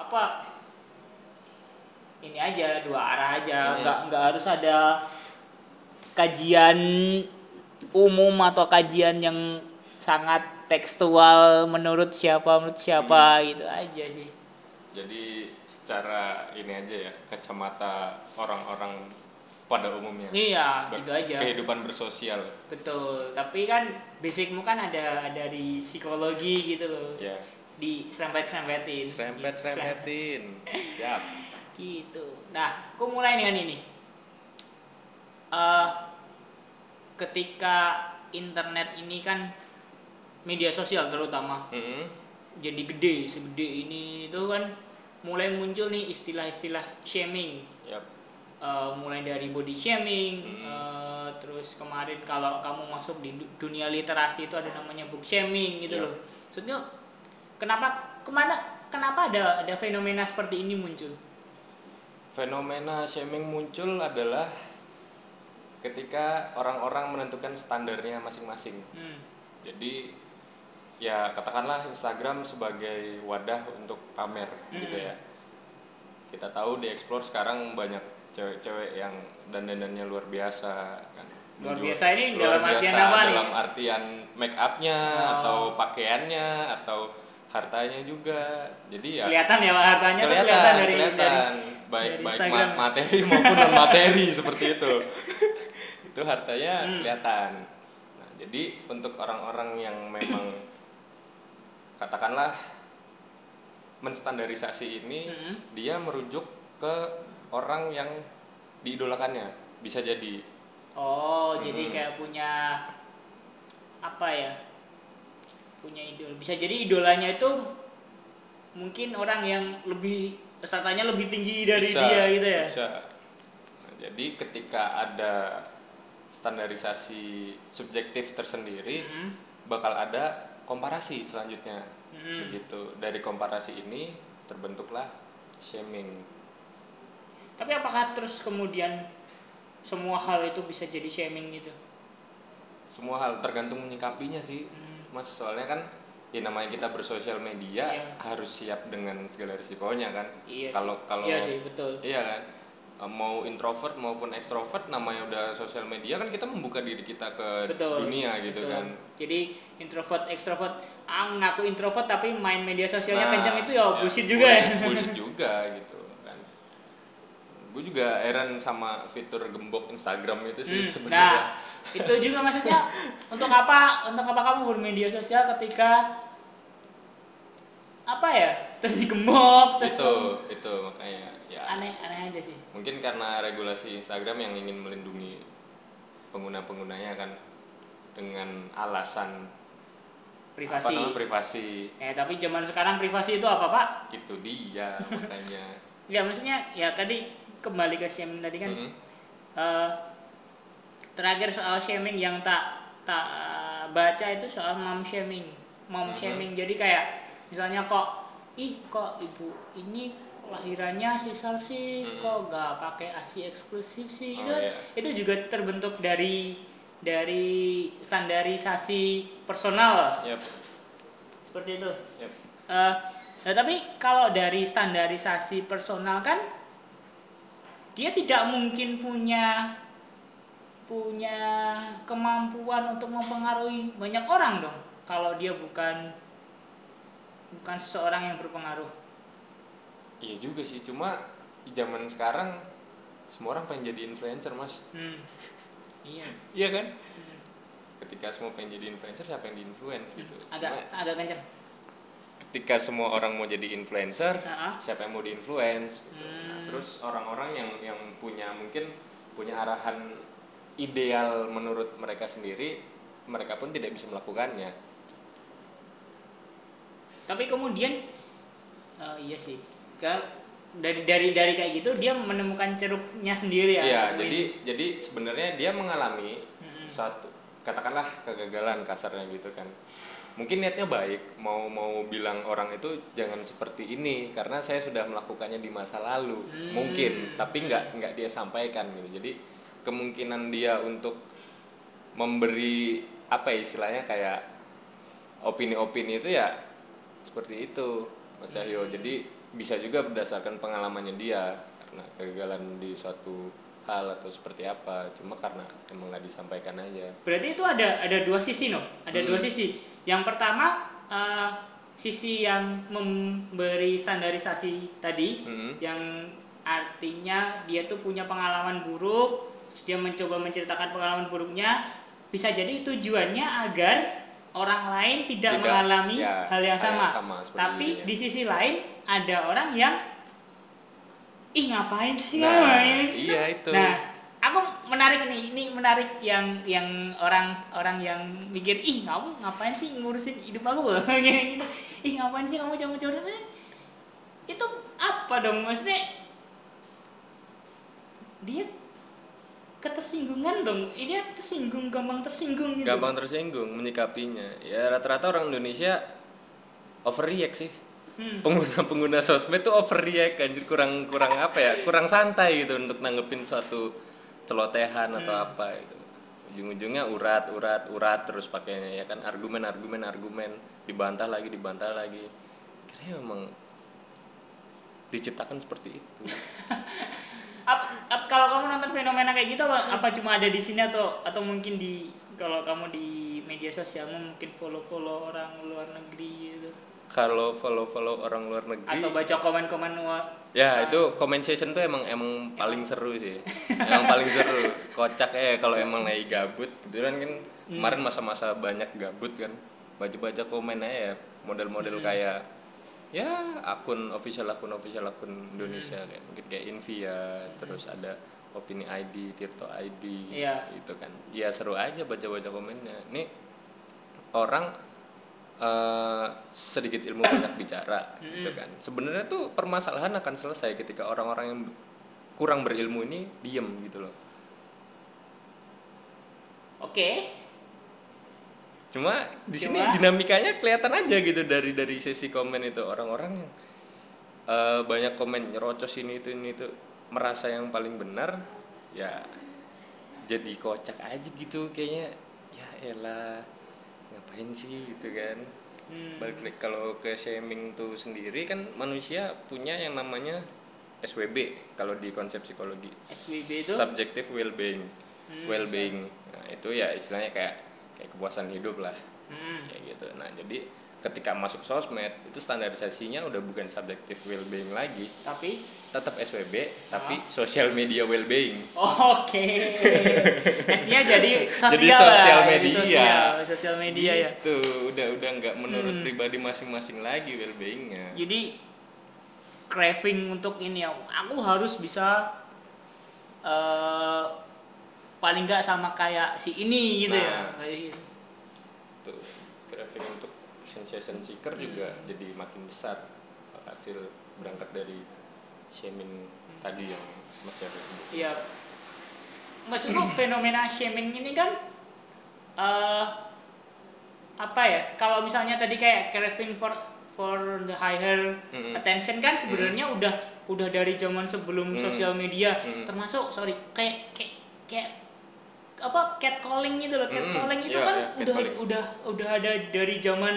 apa ini aja dua arah aja. Hmm. nggak nggak harus ada kajian umum atau kajian yang sangat tekstual menurut siapa menurut siapa Hmm. gitu aja sih. Jadi secara ini aja ya kacamata orang-orang pada umumnya. Iya Ber- gitu aja. kehidupan bersosial. Betul tapi kan basicmu kan ada dari psikologi gitu loh. Ya di serempet serempetin serempet serempetin siap. Gitu. Nah aku mulai dengan ini. Eh ketika internet ini kan media sosial terutama. Mm-mm. jadi gede segede ini itu kan mulai muncul nih istilah-istilah shaming. Yap. Eh, mulai dari body shaming Hmm. eh, terus kemarin kalau kamu masuk di du- dunia literasi itu ada namanya book shaming gitu Iya. loh. Maksudnya kenapa ke mana kenapa ada ada fenomena seperti ini muncul fenomena shaming muncul adalah ketika orang-orang menentukan standarnya masing-masing Hmm. jadi ya katakanlah Instagram sebagai wadah untuk pamer gitu Hmm. ya kita tahu di explore sekarang banyak cewek-cewek yang dandanannya luar biasa kan Luar biasa ini luar dalam artian biasa apa nih? dalam artian make upnya Oh. atau pakaiannya atau hartanya juga jadi ya kelihatan ya Pak, hartanya kelihatan kelihatan dari kelihatan dari baik dari baik Instagram. ma- materi maupun non materi seperti itu itu hartanya Hmm. kelihatan nah, jadi untuk orang-orang yang memang katakanlah menstandarisasi ini Mm-mm. dia merujuk ke orang yang diidolakannya bisa jadi oh jadi Hmm. kayak punya apa ya punya idol bisa jadi idolanya itu mungkin orang yang lebih startanya lebih tinggi dari Bisa, dia gitu ya bisa. Nah, jadi ketika ada standarisasi subjektif tersendiri Mm-mm. bakal ada komparasi selanjutnya Mm-mm. begitu dari komparasi ini terbentuklah shaming tapi apakah terus kemudian semua hal itu bisa jadi shaming gitu semua hal tergantung menyikapinya sih Hmm. Mas soalnya kan ya namanya kita bersosial media Iya. harus siap dengan segala risikonya kan. Iya kalau kalau iya sih betul. iya kan? E, mau introvert maupun ekstrovert namanya udah sosial media kan kita membuka diri kita ke betul. dunia gitu betul. kan. Jadi introvert ekstrovert ah ngaku introvert tapi main media sosialnya Nah, kencang itu ya bullshit juga bullshit, ya bullshit juga gitu gue juga heran sama fitur gembok Instagram itu sih Hmm, sebenarnya. nah itu juga maksudnya untuk apa untuk apa kamu bermedia sosial ketika apa ya terus digembok terus itu itu makanya ya. Aneh aneh aja sih. Mungkin karena regulasi Instagram yang ingin melindungi pengguna-penggunanya kan dengan alasan privasi. apa namanya privasi. Eh tapi zaman sekarang privasi itu apa pak? Itu dia makanya. Ya maksudnya ya tadi kembali ke shaming tadi kan Mm-mm. eh, terakhir soal shaming yang tak tak baca itu soal mom shaming mom Mhm. shaming jadi kayak misalnya kok ih kok ibu ini kok lahirannya sisal sih Mhm. kok gak pakai asi eksklusif sih Oh, itu iya. itu juga terbentuk dari dari standarisasi personal Yap, seperti itu yap. Eh, nah, tapi kalau dari standarisasi personal kan dia tidak mungkin punya punya kemampuan untuk mempengaruhi banyak orang dong kalau dia bukan bukan seseorang yang berpengaruh. iya juga sih cuma di zaman sekarang semua orang pengen jadi influencer mas Hmm. Iya. iya kan Hmm. ketika semua pengen jadi influencer siapa yang di influence gitu Agak Cuma agak kencang. Ketika semua orang mau jadi influencer Ah. siapa yang mau di influence gitu. Nah, Hmm. terus orang-orang yang yang punya mungkin punya arahan ideal menurut mereka sendiri mereka pun tidak bisa melakukannya Tapi kemudian eh, iya sih. Ke- dari dari dari kayak gitu dia menemukan ceruknya sendiri ya. Iya, Nemuin. jadi jadi sebenarnya dia mengalami Mm-mm. suatu katakanlah kegagalan kasarnya gitu kan. Mungkin niatnya baik, mau mau bilang orang itu jangan seperti ini karena saya sudah melakukannya di masa lalu. Hmm. Mungkin, tapi nggak nggak dia sampaikan gitu. Jadi kemungkinan dia untuk memberi apa ya istilahnya kayak opini-opini itu ya seperti itu. Mas Cahyo jadi bisa juga berdasarkan pengalamannya dia karena kegagalan di suatu hal atau seperti apa cuma karena emang nggak disampaikan aja Berarti itu ada ada dua sisi no, ada dua sisi. Yang pertama eh, sisi yang memberi standarisasi tadi, Mm-mm. yang artinya dia tuh punya pengalaman buruk, terus dia mencoba menceritakan pengalaman buruknya, bisa jadi tujuannya agar orang lain tidak, Tidak, mengalami ya, hal yang sama. yang sama Tapi dirinya. di sisi lain ada orang yang ih ngapain sih Nah, ngapain?" iya itu. Nah, aku menarik nih, ini menarik yang yang orang orang yang mikir ih kamu ngapain sih ngurusin hidup aku? Gitu. Ih ngapain sih kamu campur-campur? Eh, itu apa dong? Maksudnya dia ketersinggungan dong. Ini dia tersinggung gampang tersinggung gitu. Gampang tersinggung menyikapinya. Ya rata-rata orang Indonesia overreact sih Hmm. pengguna-pengguna sosmed tuh overreact anjir kurang kurang apa ya kurang santai gitu untuk nanggepin suatu celotehan atau Hmm. apa itu ujung-ujungnya urat urat urat terus pakainya ya kan? Argumen argumen argumen. Dibantah lagi dibantah lagi. Kayaknya memang diciptakan seperti itu. Ap- ap- kalau kamu nonton fenomena kayak gitu apa, apa cuma ada di sini atau atau mungkin di kalau kamu di media sosialmu mungkin follow follow orang luar negeri gitu kalau follow follow orang luar negeri atau baca komen-komen luar Ya itu comment session tuh emang emang paling seru sih. emang paling seru. Kocak ya kalau emang lagi gabut. Kebetulan kan kemarin masa-masa banyak gabut kan. Baca-baca komen aja ya. Model-model kayak ya akun official akun official akun Indonesia kayak mungkin kayak Invia terus ada opini ID Tirto ID Iya. gitu kan ya seru aja baca-baca komennya nih orang eh, sedikit ilmu banyak bicara gitu kan. Sebenarnya tuh permasalahan akan selesai ketika orang-orang yang kurang berilmu ini diem gitu loh. Oke. Cuma di sini dinamikanya kelihatan aja gitu dari dari sesi komen itu. Orang-orang yang eh, banyak komen nyerocos ini itu ini itu merasa yang paling benar ya jadi kocak aja gitu kayaknya. Ya elah ngapain sih gitu kan? Hmm. balik lagi kalau ke shaming tuh sendiri kan manusia punya yang namanya SWB kalau di konsep psikologi. SWB itu? subjective well-being. Hmm, well-being. nah, itu ya istilahnya kayak kayak kepuasan hidup lah. Hmm. kayak gitu. Nah jadi ketika masuk sosmed itu standarisasinya udah bukan subjective well-being lagi. Tapi tetap SWB tapi Ah. social media well-being oke S-nya jadi sosial Jadi sosial jadi media. sosial, sosial media ya gitu udah udah nggak menurut Hmm. pribadi masing-masing lagi well-beingnya jadi craving untuk ini ya aku harus bisa eh paling nggak sama kayak si ini gitu ya Nah. kayak gitu. tuh craving untuk sensation seeker juga jadi makin besar hasil berangkat dari shaming tadi yang Mas Jafar sebut Iya. Maksudku fenomena shaming ini kan eh apa ya? Kalau misalnya tadi kayak craving for for the higher Mm-mm. attention kan sebenarnya udah udah dari zaman sebelum Mm. sosial media. Mm. Termasuk sorry kayak kayak kayak apa catcalling gitu loh. Catcalling itu Iya, kan iya, udah udah udah ada dari zaman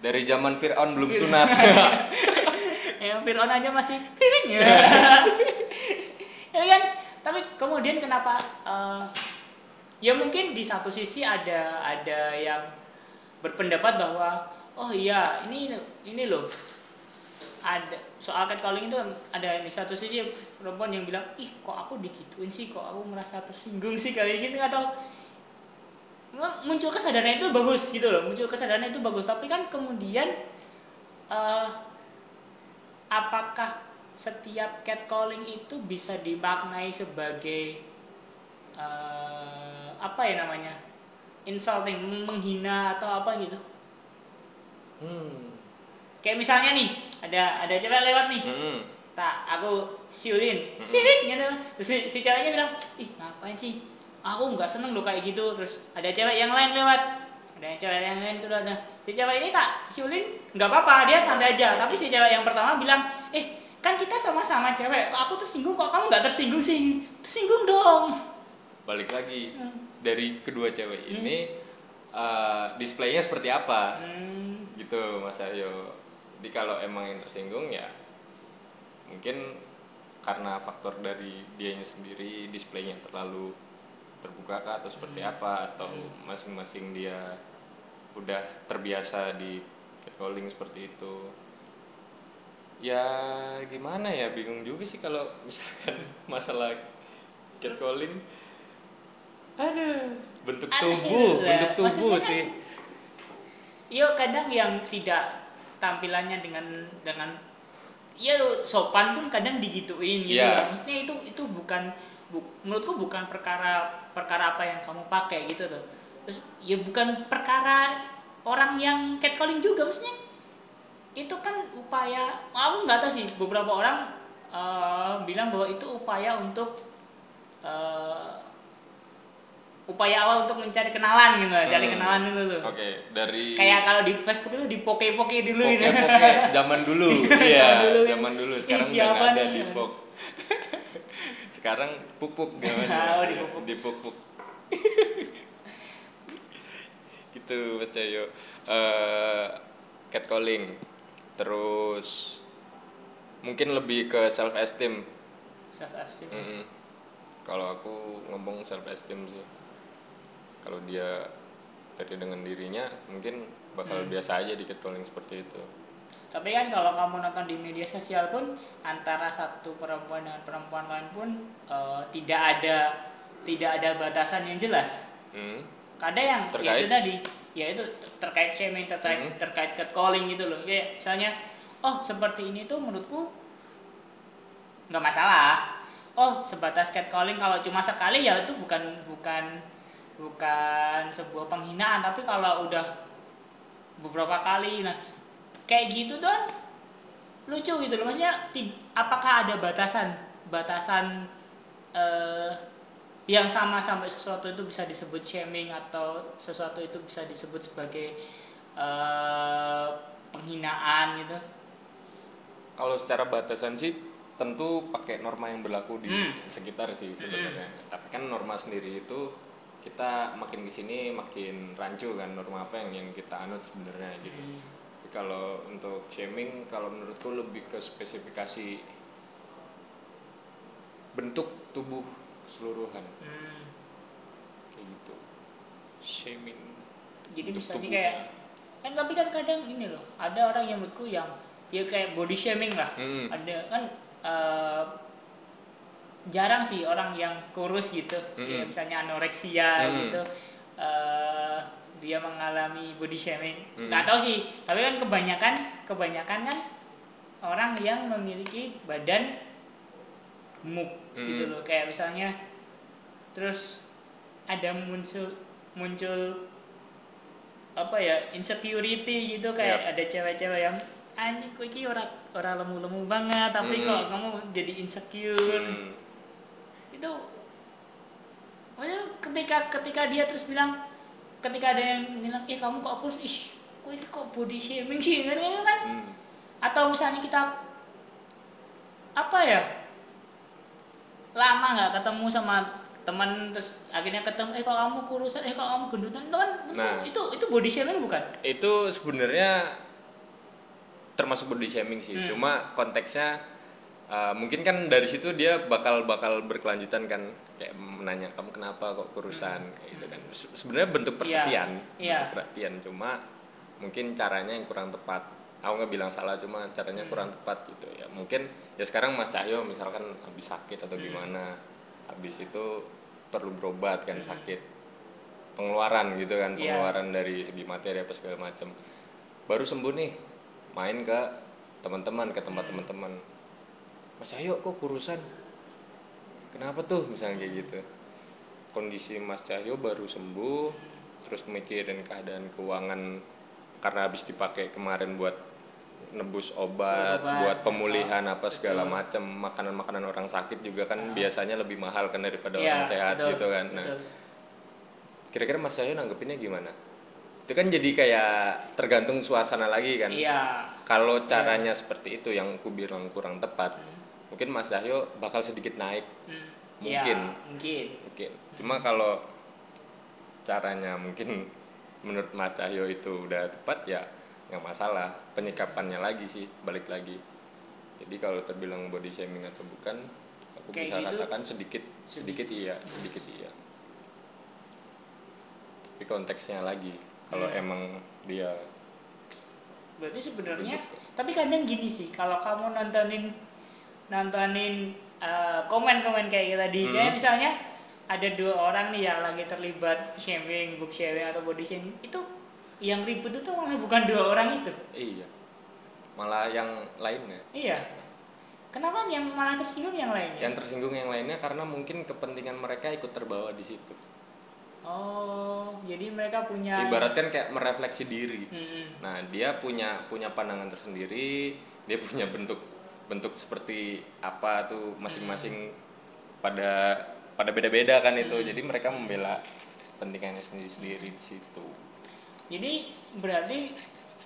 dari zaman Fir'aun belum sunat yang Fir'aun aja masih piring ya ya kan? Tapi kemudian kenapa eh, ya mungkin di satu sisi ada ada yang berpendapat bahwa oh iya ini ini loh. Ada soal catcalling itu ada di satu sisi perempuan yang bilang ih kok aku digituin sih? Kok aku merasa tersinggung sih? Kayak gitu atau muncul kesadaran itu bagus gitu loh. Muncul kesadaran itu bagus. Tapi kan kemudian eh, apakah setiap catcalling itu bisa dimaknai sebagai eh, apa ya namanya insulting menghina atau apa gitu? Hmm. kayak misalnya nih ada ada cewek lewat nih. Mm-mm. tak aku siulin. Siulin gitu. Terus si, si ceweknya bilang ih ngapain sih? Aku nggak seneng lo kayak gitu. Terus ada cewek yang lain lewat ada yang cewek yang lain kedua ada si cewek ini tak siulin? Nggak apa-apa dia santai aja. Tapi si cewek yang pertama bilang eh kan kita sama-sama cewek kok aku tersinggung kok kamu nggak tersinggung sih? Tersinggung dong. Balik lagi Hmm. dari kedua cewek ini uh, displaynya seperti apa? Hmm, gitu Mas Aryo. Jadi kalau emang yang tersinggung ya mungkin karena faktor dari dianya sendiri displaynya terlalu terbuka kah atau seperti apa? Atau masing-masing dia udah terbiasa di catcalling seperti itu ya gimana ya bingung juga sih kalau misalkan masalah catcalling aduh bentuk Aneh tubuh lah. bentuk tubuh Maksudnya kan- sih Yo kadang yang tidak tampilannya dengan dengan ya sopan pun kadang digituin gitu lah. Maksudnya itu itu bukan bu- menurutku bukan perkara perkara apa yang kamu pakai gitu loh. Terus ya bukan perkara orang yang catcalling juga maksudnya itu kan upaya aku nggak tahu sih beberapa orang eh, bilang bahwa itu upaya untuk eh, upaya awal untuk mencari kenalan gitu lah, cari Hmm. kenalan dulu tuh oke dari kayak kalau di Facebook itu dipoke-poke dulu gitu. Poke-poke zaman dulu, iya, Zaman dulu kan. zaman dulu. Ih, Sekarang udah ada di pok. Sekarang pupuk namanya. Oh, dipupuk. Di pupuk. Gitu Mas Cahyo. Eh, catcalling. Terus mungkin lebih ke self esteem. Self esteem. Mm-mm. Kalau aku ngomong self esteem sih. Kalau dia pede dengan dirinya, mungkin bakal biasa aja di catcalling seperti itu. Tapi kan kalau kamu nonton di media sosial pun antara satu perempuan dengan perempuan lain pun eh, tidak ada tidak ada batasan yang jelas. Hmm. Kadang yang ya Terkait? itu tadi, ya itu ter- terkait shaming, terkait Hmm. terkait catcalling gitu loh. Kayak misalnya, oh seperti ini tuh menurutku nggak masalah. Oh sebatas catcalling kalau cuma sekali ya itu bukan bukan bukan sebuah penghinaan. Tapi kalau udah beberapa kali, nah kayak gitu tuh kan lucu gitu loh. Maksudnya apakah ada batasan batasan eh, yang sama sampai sesuatu itu bisa disebut shaming atau sesuatu itu bisa disebut sebagai eh, penghinaan gitu Kalau secara batasan sih tentu pakai norma yang berlaku di Hmm. sekitar sih sebenarnya. Tapi kan norma sendiri itu kita makin di sini makin rancu kan norma apa yang yang kita anut sebenarnya gitu. Tapi kalau untuk shaming kalau menurutku lebih ke spesifikasi bentuk tubuh keseluruhan Hmm, kayak gitu. Shaming. jadi misalnya tubuhnya. kayak kan tapi kan kadang ini loh ada orang yang menurutku yang ya kayak body shaming lah Mm-mm. ada kan eh, jarang sih orang yang kurus gitu ya Mm-mm. misalnya anoreksia Mm-mm. gitu eh, dia mengalami body shaming Mm-mm. nggak tahu sih tapi kan kebanyakan kebanyakan kan orang yang memiliki badan gemuk gitu Mm-mm. loh kayak misalnya terus ada muncul muncul apa ya insecurity gitu kayak ada cewek-cewek yang anjing kok ini orang orang lemu-lemu banget tapi Hmm. kok kamu jadi insecure Hmm. itu pokoknya ketika ketika dia terus bilang ketika ada yang bilang eh kamu kok kurus ih kok ini kok body shaming sih kan Hmm. atau misalnya kita apa ya lama nggak ketemu sama teman terus akhirnya ketemu eh kok kamu kurusan? Eh kok kamu gendutan? Itu kan Nah. itu itu body shaming bukan? Itu sebenarnya termasuk body shaming sih. Hmm. cuma konteksnya uh, mungkin kan dari situ dia bakal bakal berkelanjutan kan. Kayak menanya kamu kenapa kok kurusan? Kayak gitu kan. Se- sebenarnya bentuk Hmm. Iya, perhatian iya. bentuk perhatian. Cuma mungkin caranya yang kurang tepat aku nggak bilang salah cuma caranya Hmm. kurang tepat gitu ya mungkin ya sekarang Mas Cahyo misalkan habis sakit atau Hmm. gimana habis itu perlu berobat kan Hmm. sakit pengeluaran gitu kan Iya. pengeluaran dari segi materi apa segala macam baru sembuh nih main ke teman-teman ke tempat Hmm. teman-teman mas Cahyo kok kurusan kenapa tuh misalnya kayak gitu kondisi Mas Cahyo baru sembuh terus mikirin keadaan keuangan karena habis dipakai kemarin buat nebus obat, Obat, buat pemulihan apa segala macam makanan-makanan orang sakit juga kan biasanya lebih mahal kan daripada Iya, orang sehat betul, gitu kan. Nah kira-kira Mas Cahyo nanggepinnya gimana? Itu kan jadi kayak tergantung suasana lagi kan. Iya. Kalau caranya seperti itu yang aku bilang kurang tepat mungkin Mas Cahyo bakal sedikit naik. Hmm, Mungkin. iya, mungkin. Mungkin. Cuma kalau caranya mungkin menurut Mas Cahyo itu udah tepat ya nggak masalah. Penyikapannya lagi sih balik lagi. Jadi kalau terbilang body shaming atau bukan aku Kayak bisa gitu, katakan sedikit sedikit. iya sedikit iya. Tapi konteksnya lagi kalau Hmm. emang dia berarti sebenarnya tapi kadang gini sih kalau kamu nontonin nontonin eh, komen-komen kayak gitu tadi Hmm. kayak misalnya ada dua orang nih yang lagi terlibat shaming, book shaming atau body shaming itu yang ribut itu malah bukan dua orang itu. Iya. Malah yang lainnya. Iya. Kenapa yang malah tersinggung yang lainnya? Yang tersinggung yang lainnya karena mungkin kepentingan mereka ikut terbawa di situ. Oh jadi mereka punya ibaratkan kayak merefleksi diri. Mm-mm. Nah, dia punya punya pandangan tersendiri, dia punya bentuk bentuk seperti apa tuh masing-masing pada pada beda-beda kan itu. Jadi mereka membela kepentingannya sendiri-sendiri di situ. Jadi berarti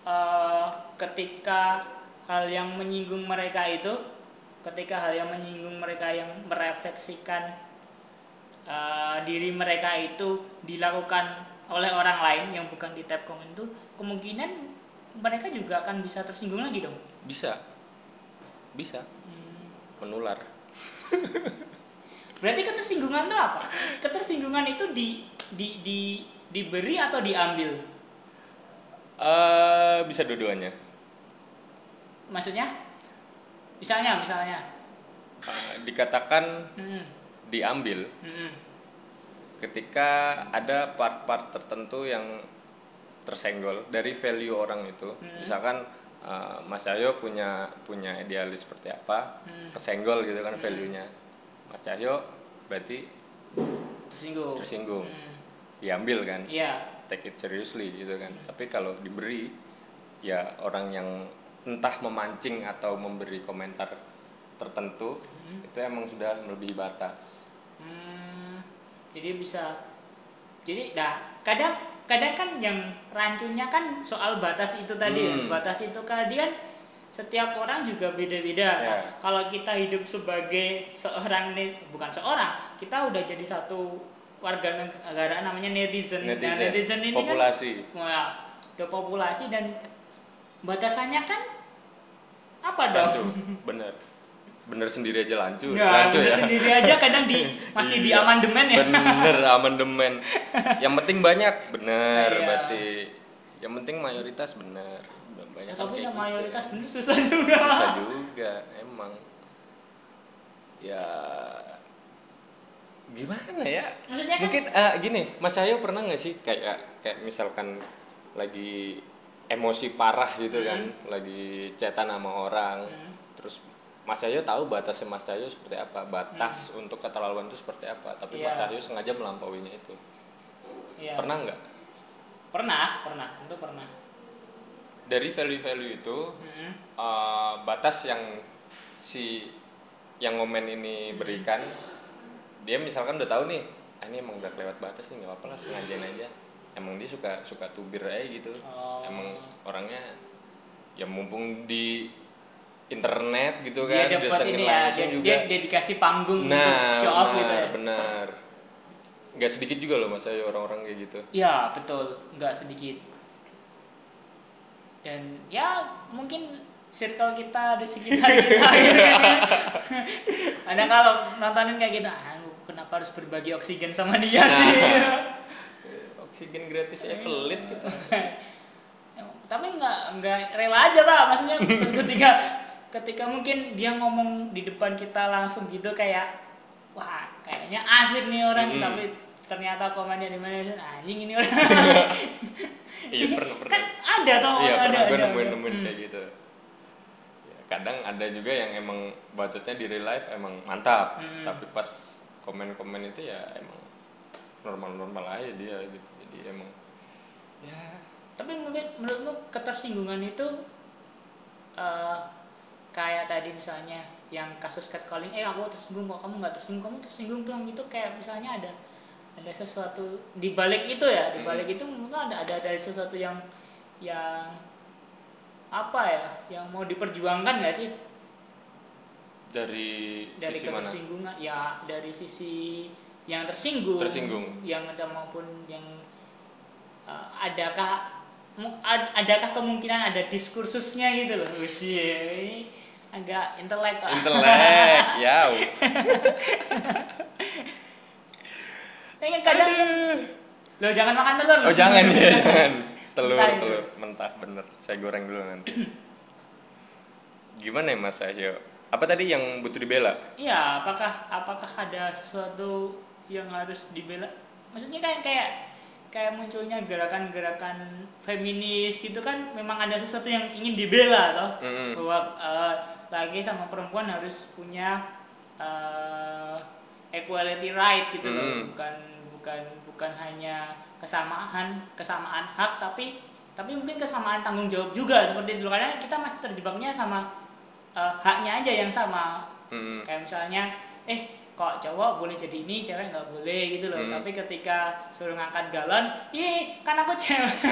eh, ketika hal yang menyinggung mereka itu, ketika hal yang menyinggung mereka yang merefleksikan eh, diri mereka itu dilakukan oleh orang lain yang bukan di tab komen itu, kemungkinan mereka juga akan bisa tersinggung lagi dong. Bisa. Bisa menular. Berarti ketersinggungan itu apa? Ketersinggungan itu di di di diberi atau diambil? Eh bisa dua-duanya. Maksudnya? Misalnya, misalnya. Eh, dikatakan Hmm, diambil hmm, ketika ada part-part tertentu yang tersenggol dari value orang itu Hmm. misalkan uh, Mas Cahyo punya punya idealis seperti apa Hmm. kesenggol gitu kan value-nya Mas Cahyo berarti tersinggung. tersinggung Hmm, diambil kan Iya. Take it seriously gitu kan tapi kalau diberi ya orang yang entah memancing atau memberi komentar tertentu itu emang sudah melebihi batas Hmm, jadi bisa. Jadi, nah kadang kadang kan yang rancunya kan soal batas itu tadi ya. Hmm. Batas itu kalian setiap orang juga beda-beda. Nah, Ya. kalau kita hidup sebagai seorang ne- bukan seorang, kita udah jadi satu warga negara namanya netizen. Nah, netizen, netizen ini populasi kan wah, udah populasi dan batasannya kan apa dong? Lancu, bener bener sendiri aja lancu Nah, lancu bener ya sendiri aja kadang di masih di Iya, amandemen ya. bener amandemen yang penting banyak bener Iya. berarti yang penting mayoritas bener banyak Ya, kan tapi yang gitu mayoritas ya. bener susah juga. susah juga emang ya gimana ya? Maksudnya kan mungkin eh, gini Mas Ayo pernah nggak sih kayak kayak misalkan lagi emosi parah gitu kan? Lagi chatan sama orang. Terus Mas Ayo tahu batasnya Mas Ayo seperti apa? Batas untuk keterlaluan itu seperti apa? Tapi Mas Iya. Ayo sengaja melampauinya itu. Iya. pernah nggak? Pernah, pernah, tentu pernah. dari value-value itu Mm-mm. eh, batas yang si yang ngomen ini berikan dia misalkan udah tahu nih ah, ini emang udah lewat batas nih nggak apa-apa lah sengaja aja emang dia suka suka tubir aja gitu Oh. emang orangnya ya mumpung di internet gitu Dia kan dapat didatengin ini ya, dia, juga dia, dia dikasih panggung nah untuk show off benar gitu ya. benar nggak sedikit juga loh mas Ayu orang-orang kayak gitu Ya, betul, nggak sedikit. Dan ya mungkin circle kita di sekitar kita gitu kan ya. Ada kalau nontonin kayak gitu, ah, kenapa harus berbagi oksigen sama dia sih? oksigen gratis ya pelit gitu tapi nggak nggak rela aja pak maksudnya ketika ketika mungkin dia ngomong di depan kita langsung gitu kayak wah kayaknya asik nih orang Mm-mm. tapi ternyata komennya di mana anjing ini orang iya pernah pernah kan ada toh iya ada gue ada. nemuin nemuin Hmm. kayak gitu Ya, kadang ada juga yang emang budgetnya di real life emang mantap Hmm. tapi pas komen-komen itu ya emang normal-normal aja dia gitu. Jadi emang ya tapi mungkin menurutmu ketersinggungan itu eh, kayak tadi misalnya yang kasus catcalling eh aku tersinggung kok kamu nggak tersinggung kamu tersinggung dong. Itu kayak misalnya ada ada sesuatu di balik itu ya di balik itu mungkin ada ada ada sesuatu yang yang apa ya yang mau diperjuangkan nggak sih dari, dari sisi mana? ketersinggungan ya dari sisi yang tersinggung. Tersinggung. yang ada maupun yang uh, adakah adakah kemungkinan ada diskursusnya gitu loh? Usia ini agak intelek kok. Intelek ya Kayaknya kadang lo jangan makan telur. Oh jangan ya jangan. Telur Mentah telur. mentah bener. Saya goreng dulu nanti. Gimana ya mas Ahyo apa tadi yang butuh dibela Iya, apakah apakah ada sesuatu yang harus dibela? Maksudnya kan kayak kayak munculnya gerakan-gerakan feminis gitu kan memang ada sesuatu yang ingin dibela toh Mm-mm. bahwa eh, laki sama perempuan harus punya eh, equality right gitu loh Mm. bukan bukan bukan hanya kesamaan kesamaan hak tapi tapi mungkin kesamaan tanggung jawab juga seperti itu karena kita masih terjebaknya sama eh, haknya aja yang sama. Mm-mm. kayak misalnya eh kok cowok boleh jadi ini cewek nggak boleh gitu loh. Hmm. tapi ketika suruh ngangkat galon ih kan aku cewek.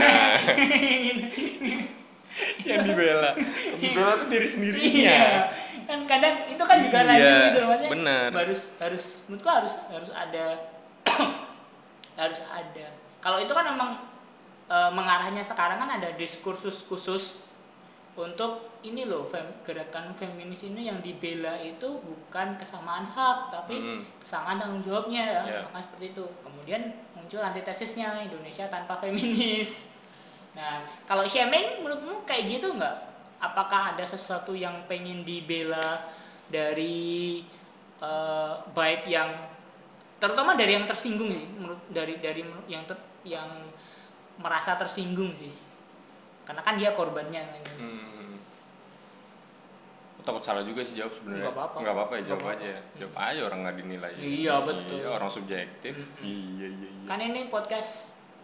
Yang dibela. Dibela tuh diri sendirinya. Iya. Kan kadang itu kan juga Iya, rancu gitu loh. Maksudnya bener. harus harus menurutku harus harus ada harus ada. Kalau itu kan memang e, mengarahnya sekarang kan ada diskursus khusus untuk ini loh fem- gerakan feminis ini yang dibela itu bukan kesamaan hak tapi Mm. kesamaan tanggung jawabnya ya. Iya. maka seperti itu. Kemudian muncul antitesisnya Indonesia tanpa feminis. Nah kalau shaming menurutmu kayak gitu nggak? Apakah ada sesuatu yang pengen dibela dari eh, baik yang terutama dari yang tersinggung sih menurut dari dari yang ter- yang merasa tersinggung sih karena kan dia korbannya kan. Hmm. takut salah juga sih jawab sebenarnya Nggak apa-apa. nggak apa-apa ya jawab apa-apa. aja jawab aja orang nggak dinilai Iya, betul. iya, orang subjektif iya iya iya kan ini podcast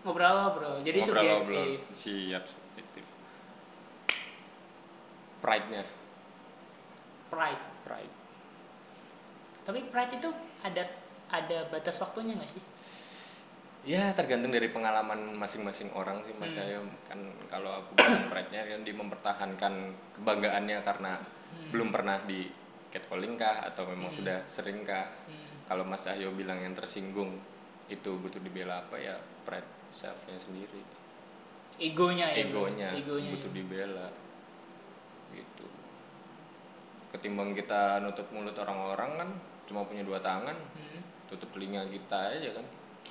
ngobrol bro jadi Ngobrol-ngobrol. subjektif siap subjektif pride nya pride pride tapi pride itu ada ada batas waktunya nggak sih ya tergantung dari pengalaman masing-masing orang sih mas Hmm. saya kan kalau aku bilang pride-nya kan di mempertahankan kebanggaannya karena belum pernah di catcalling kah atau memang Hmm. sudah sering kah. Hmm. kalau Mas Cahyo bilang yang tersinggung itu butuh dibela apa ya? Pride selfnya sendiri. Egonya ya egonya, egonya butuh dibela. Gitu. Ketimbang kita nutup mulut orang-orang kan cuma punya dua tangan Hmm, tutup telinga kita aja kan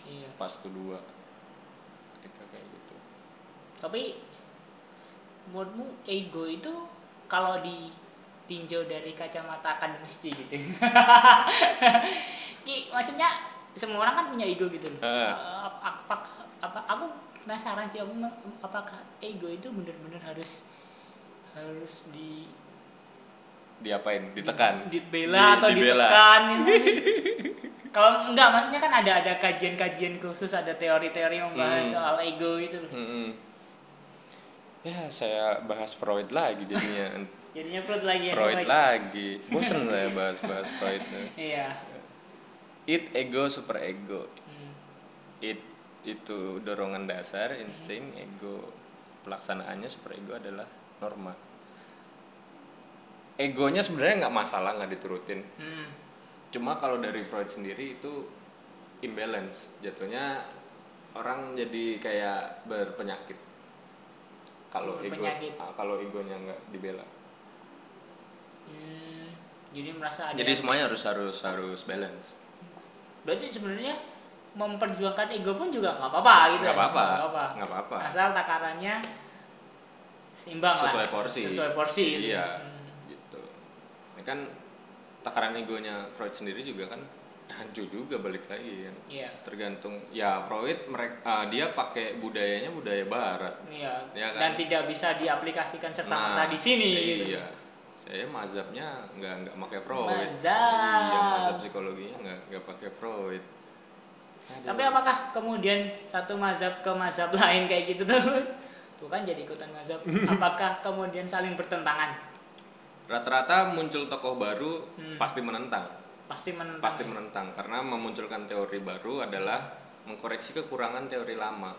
iya. Pas kedua. Ketika kayak gitu. Tapi menurutmu ego itu kalau ditinjau dari kacamata akademis sih gitu. Ki, maksudnya semua orang kan punya ego gitu loh. Ap- apa, apa aku penasaran sih aku apakah ego itu benar-benar harus harus di diapain? Ditekan? Dibela Di- atau dibela. ditekan gitu. kalau enggak maksudnya kan ada ada kajian-kajian khusus ada teori-teori yang membahas Hmm. soal ego itu loh Mm-mm. ya saya bahas Freud lagi jadinya jadinya Freud lagi yang Freud Freud. lagi bosen saya bahas-bahas Freud iya it ego super ego Hmm. it itu dorongan dasar insting ego pelaksanaannya super ego adalah norma egonya sebenarnya nggak masalah nggak diturutin Hmm. Cuma kalau dari Freud sendiri itu imbalance. Jatuhnya orang jadi kayak berpenyakit. Kalau ego ah, kalau egonya nggak dibela. Hmm, jadi merasa ada jadi semuanya harus harus harus balance. Berarti sebenarnya memperjuangkan ego pun juga nggak apa-apa gitu nggak ya? apa-apa. Nggak apa-apa. Nggak apa-apa. Asal takarannya seimbang sesuai lah porsi. Sesuai porsi gitu. iya. Hmm. gitu. Ini kan takaran egonya Freud sendiri juga kan rancu juga balik lagi kan. Iya. Tergantung ya Freud mereka dia pakai budayanya budaya Barat. Iya. Iya kan? dan tidak bisa diaplikasikan serta merta Nah, di sini gitu. iya. Saya mazhabnya nggak nggak pakai Freud. Mazhab. iya mazhab psikologinya nggak nggak pakai Freud. Aduh. tapi apakah kemudian satu mazhab ke mazhab lain kayak gitu tuh? Tuh kan jadi ikutan mazhab. Apakah kemudian saling bertentangan rata-rata muncul tokoh baru Hmm. pasti menentang pasti menentang pasti menentang karena memunculkan teori baru adalah mengkoreksi kekurangan teori lama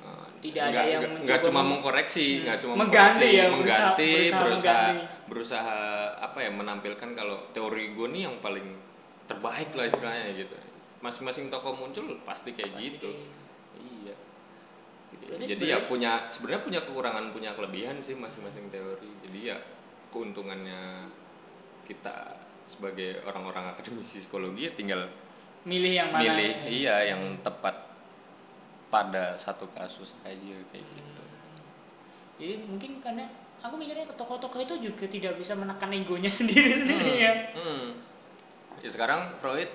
Eh, Hmm. Tidak ada nggak- yang nggak- nggak cuma meng- mengkoreksi Hmm. nggak cuma Mengganti mengkoreksi, ya, berusaha- mengganti berusaha berusaha mengganti. berusaha apa ya menampilkan kalau teori gue nih yang paling terbaik lah istilahnya gitu masing-masing tokoh muncul pasti kayak Pasti gitu kayak gitu. iya Berarti jadi ya punya sebenarnya punya kekurangan punya kelebihan sih masing-masing teori jadi ya keuntungannya kita sebagai orang-orang akademisi psikologi ya tinggal milih yang mana milih iya yang tepat pada satu kasus aja kayak gitu. Jadi mungkin karena aku mikirnya tokoh-tokoh itu juga tidak bisa menekan egonya sendiri-sendiri ya hmm. ya. Sekarang Freud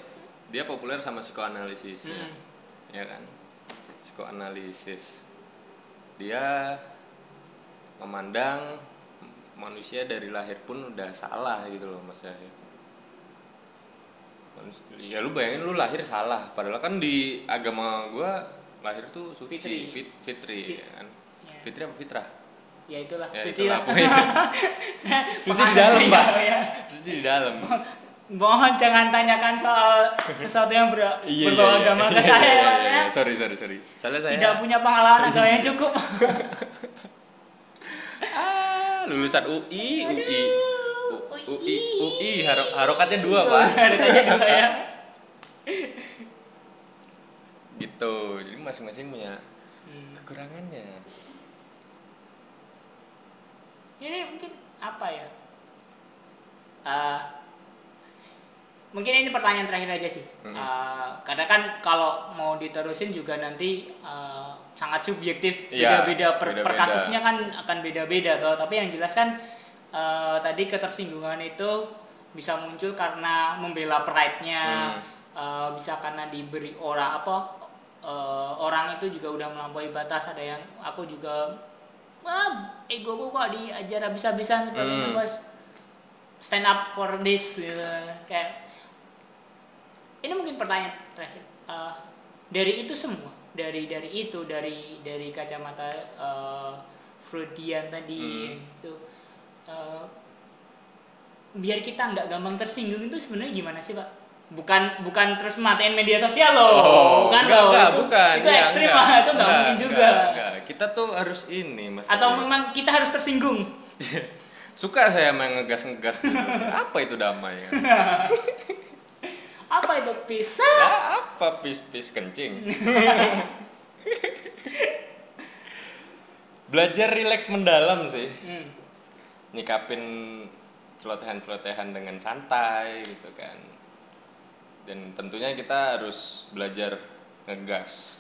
dia populer sama psikoanalisisnya Hmm. ya kan? Psikoanalisis. Dia memandang manusia dari lahir pun udah salah gitu loh mas Yahya Manus- ya lu bayangin lu lahir salah padahal kan di agama gua lahir tuh suci Fitri. fit, fitri ya kan Ya. fitri apa fitrah ya itulah Ya, suci itulah, lah Suci di dalam, ya, Pak. ya. suci di dalam mohon jangan tanyakan soal sesuatu yang ber- Iya, berbau iya, iya. agama ke Iya, saya iya, ya, iya, iya. ya. sorry sorry sorry soalnya saya tidak punya pengalaman agama yang cukup lulusan UI UI Aduh, UI UI haro- harokatnya dua pak. Dulu ya. Gitu. Jadi masing-masing punya Hmm. kekurangannya. Ini mungkin apa ya? Eh, mungkin ini pertanyaan terakhir aja sih. Eh, karena kan kalau mau diterusin juga nanti eh, sangat subjektif Iya, beda-beda per, per beda-beda. kasusnya kan akan beda-beda tapi yang jelas kan eh, tadi ketersinggungan itu bisa muncul karena membela pride-nya Hmm. eh, bisa karena diberi orang apa eh, orang itu juga udah melampaui batas ada yang aku juga wah ego gue kok diajar habis-habisan sebagainya Hmm. bos stand up for this gitu. kayak ini mungkin pertanyaan terakhir Eh, dari itu semua dari dari itu dari dari kacamata eh, Freudian tadi Hmm. itu eh, biar kita nggak gampang tersinggung itu sebenarnya gimana sih pak bukan bukan terus matiin media sosial loh bukan enggak, loh enggak, itu, bukan itu Iya, ekstrim enggak. lah itu nggak Enggak, mungkin enggak, juga enggak. kita tuh harus ini mas atau memang kita harus tersinggung suka saya main ngegas-ngegas gitu. apa itu damai ya? apa itu bisa Ya, apa pis-pis kencing? Belajar rileks mendalam sih. Hmm. nyikapin celotehan-celotehan dengan santai gitu kan. Dan tentunya kita harus belajar ngegas.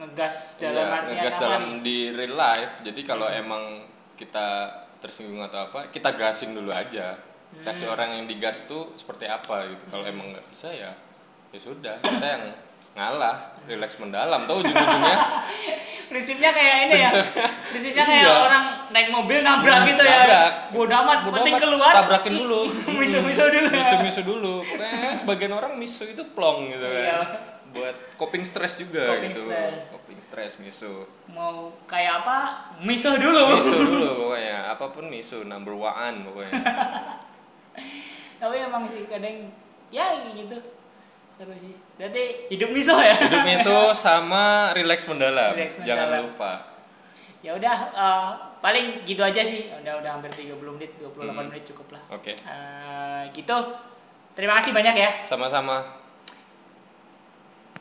Ngegas Iya, dalam artian ngegas apa dalam nih? di real life. Jadi kalau emang kita tersinggung atau apa kita gasin dulu aja reaksi orang yang digas tuh seperti apa gitu. Kalau emang nggak bisa ya ya sudah. Kita yang ngalah rileks mendalam. Tahu ujung-ujungnya? Prinsipnya kayak ini ya. Prinsipnya- kayak Iya. orang naik mobil nabrak Hmm, gitu ya. Nabrak. bodo amat Bodo penting amat, keluar. Tabrakin dulu. Misu-misu dulu ya. misu-misu dulu. Pokoknya sebagian orang misu itu plong gitu kan. Iya. buat coping stress juga Coping gitu. stress. coping stress misu. Mau kayak apa? Misu dulu. Misu dulu pokoknya. Apa pun misu number one pokoknya tapi emang sih kadang ya gitu. Seru sih. Berarti hidup misu ya? Hidup misu sama relax mendalam. Relax jangan mendalam. lupa. Ya udah eh, paling gitu aja sih. Udah udah hampir 30 menit 28 Hmm. menit cukup lah. Oke. Eh, gitu. Terima kasih banyak ya. Sama-sama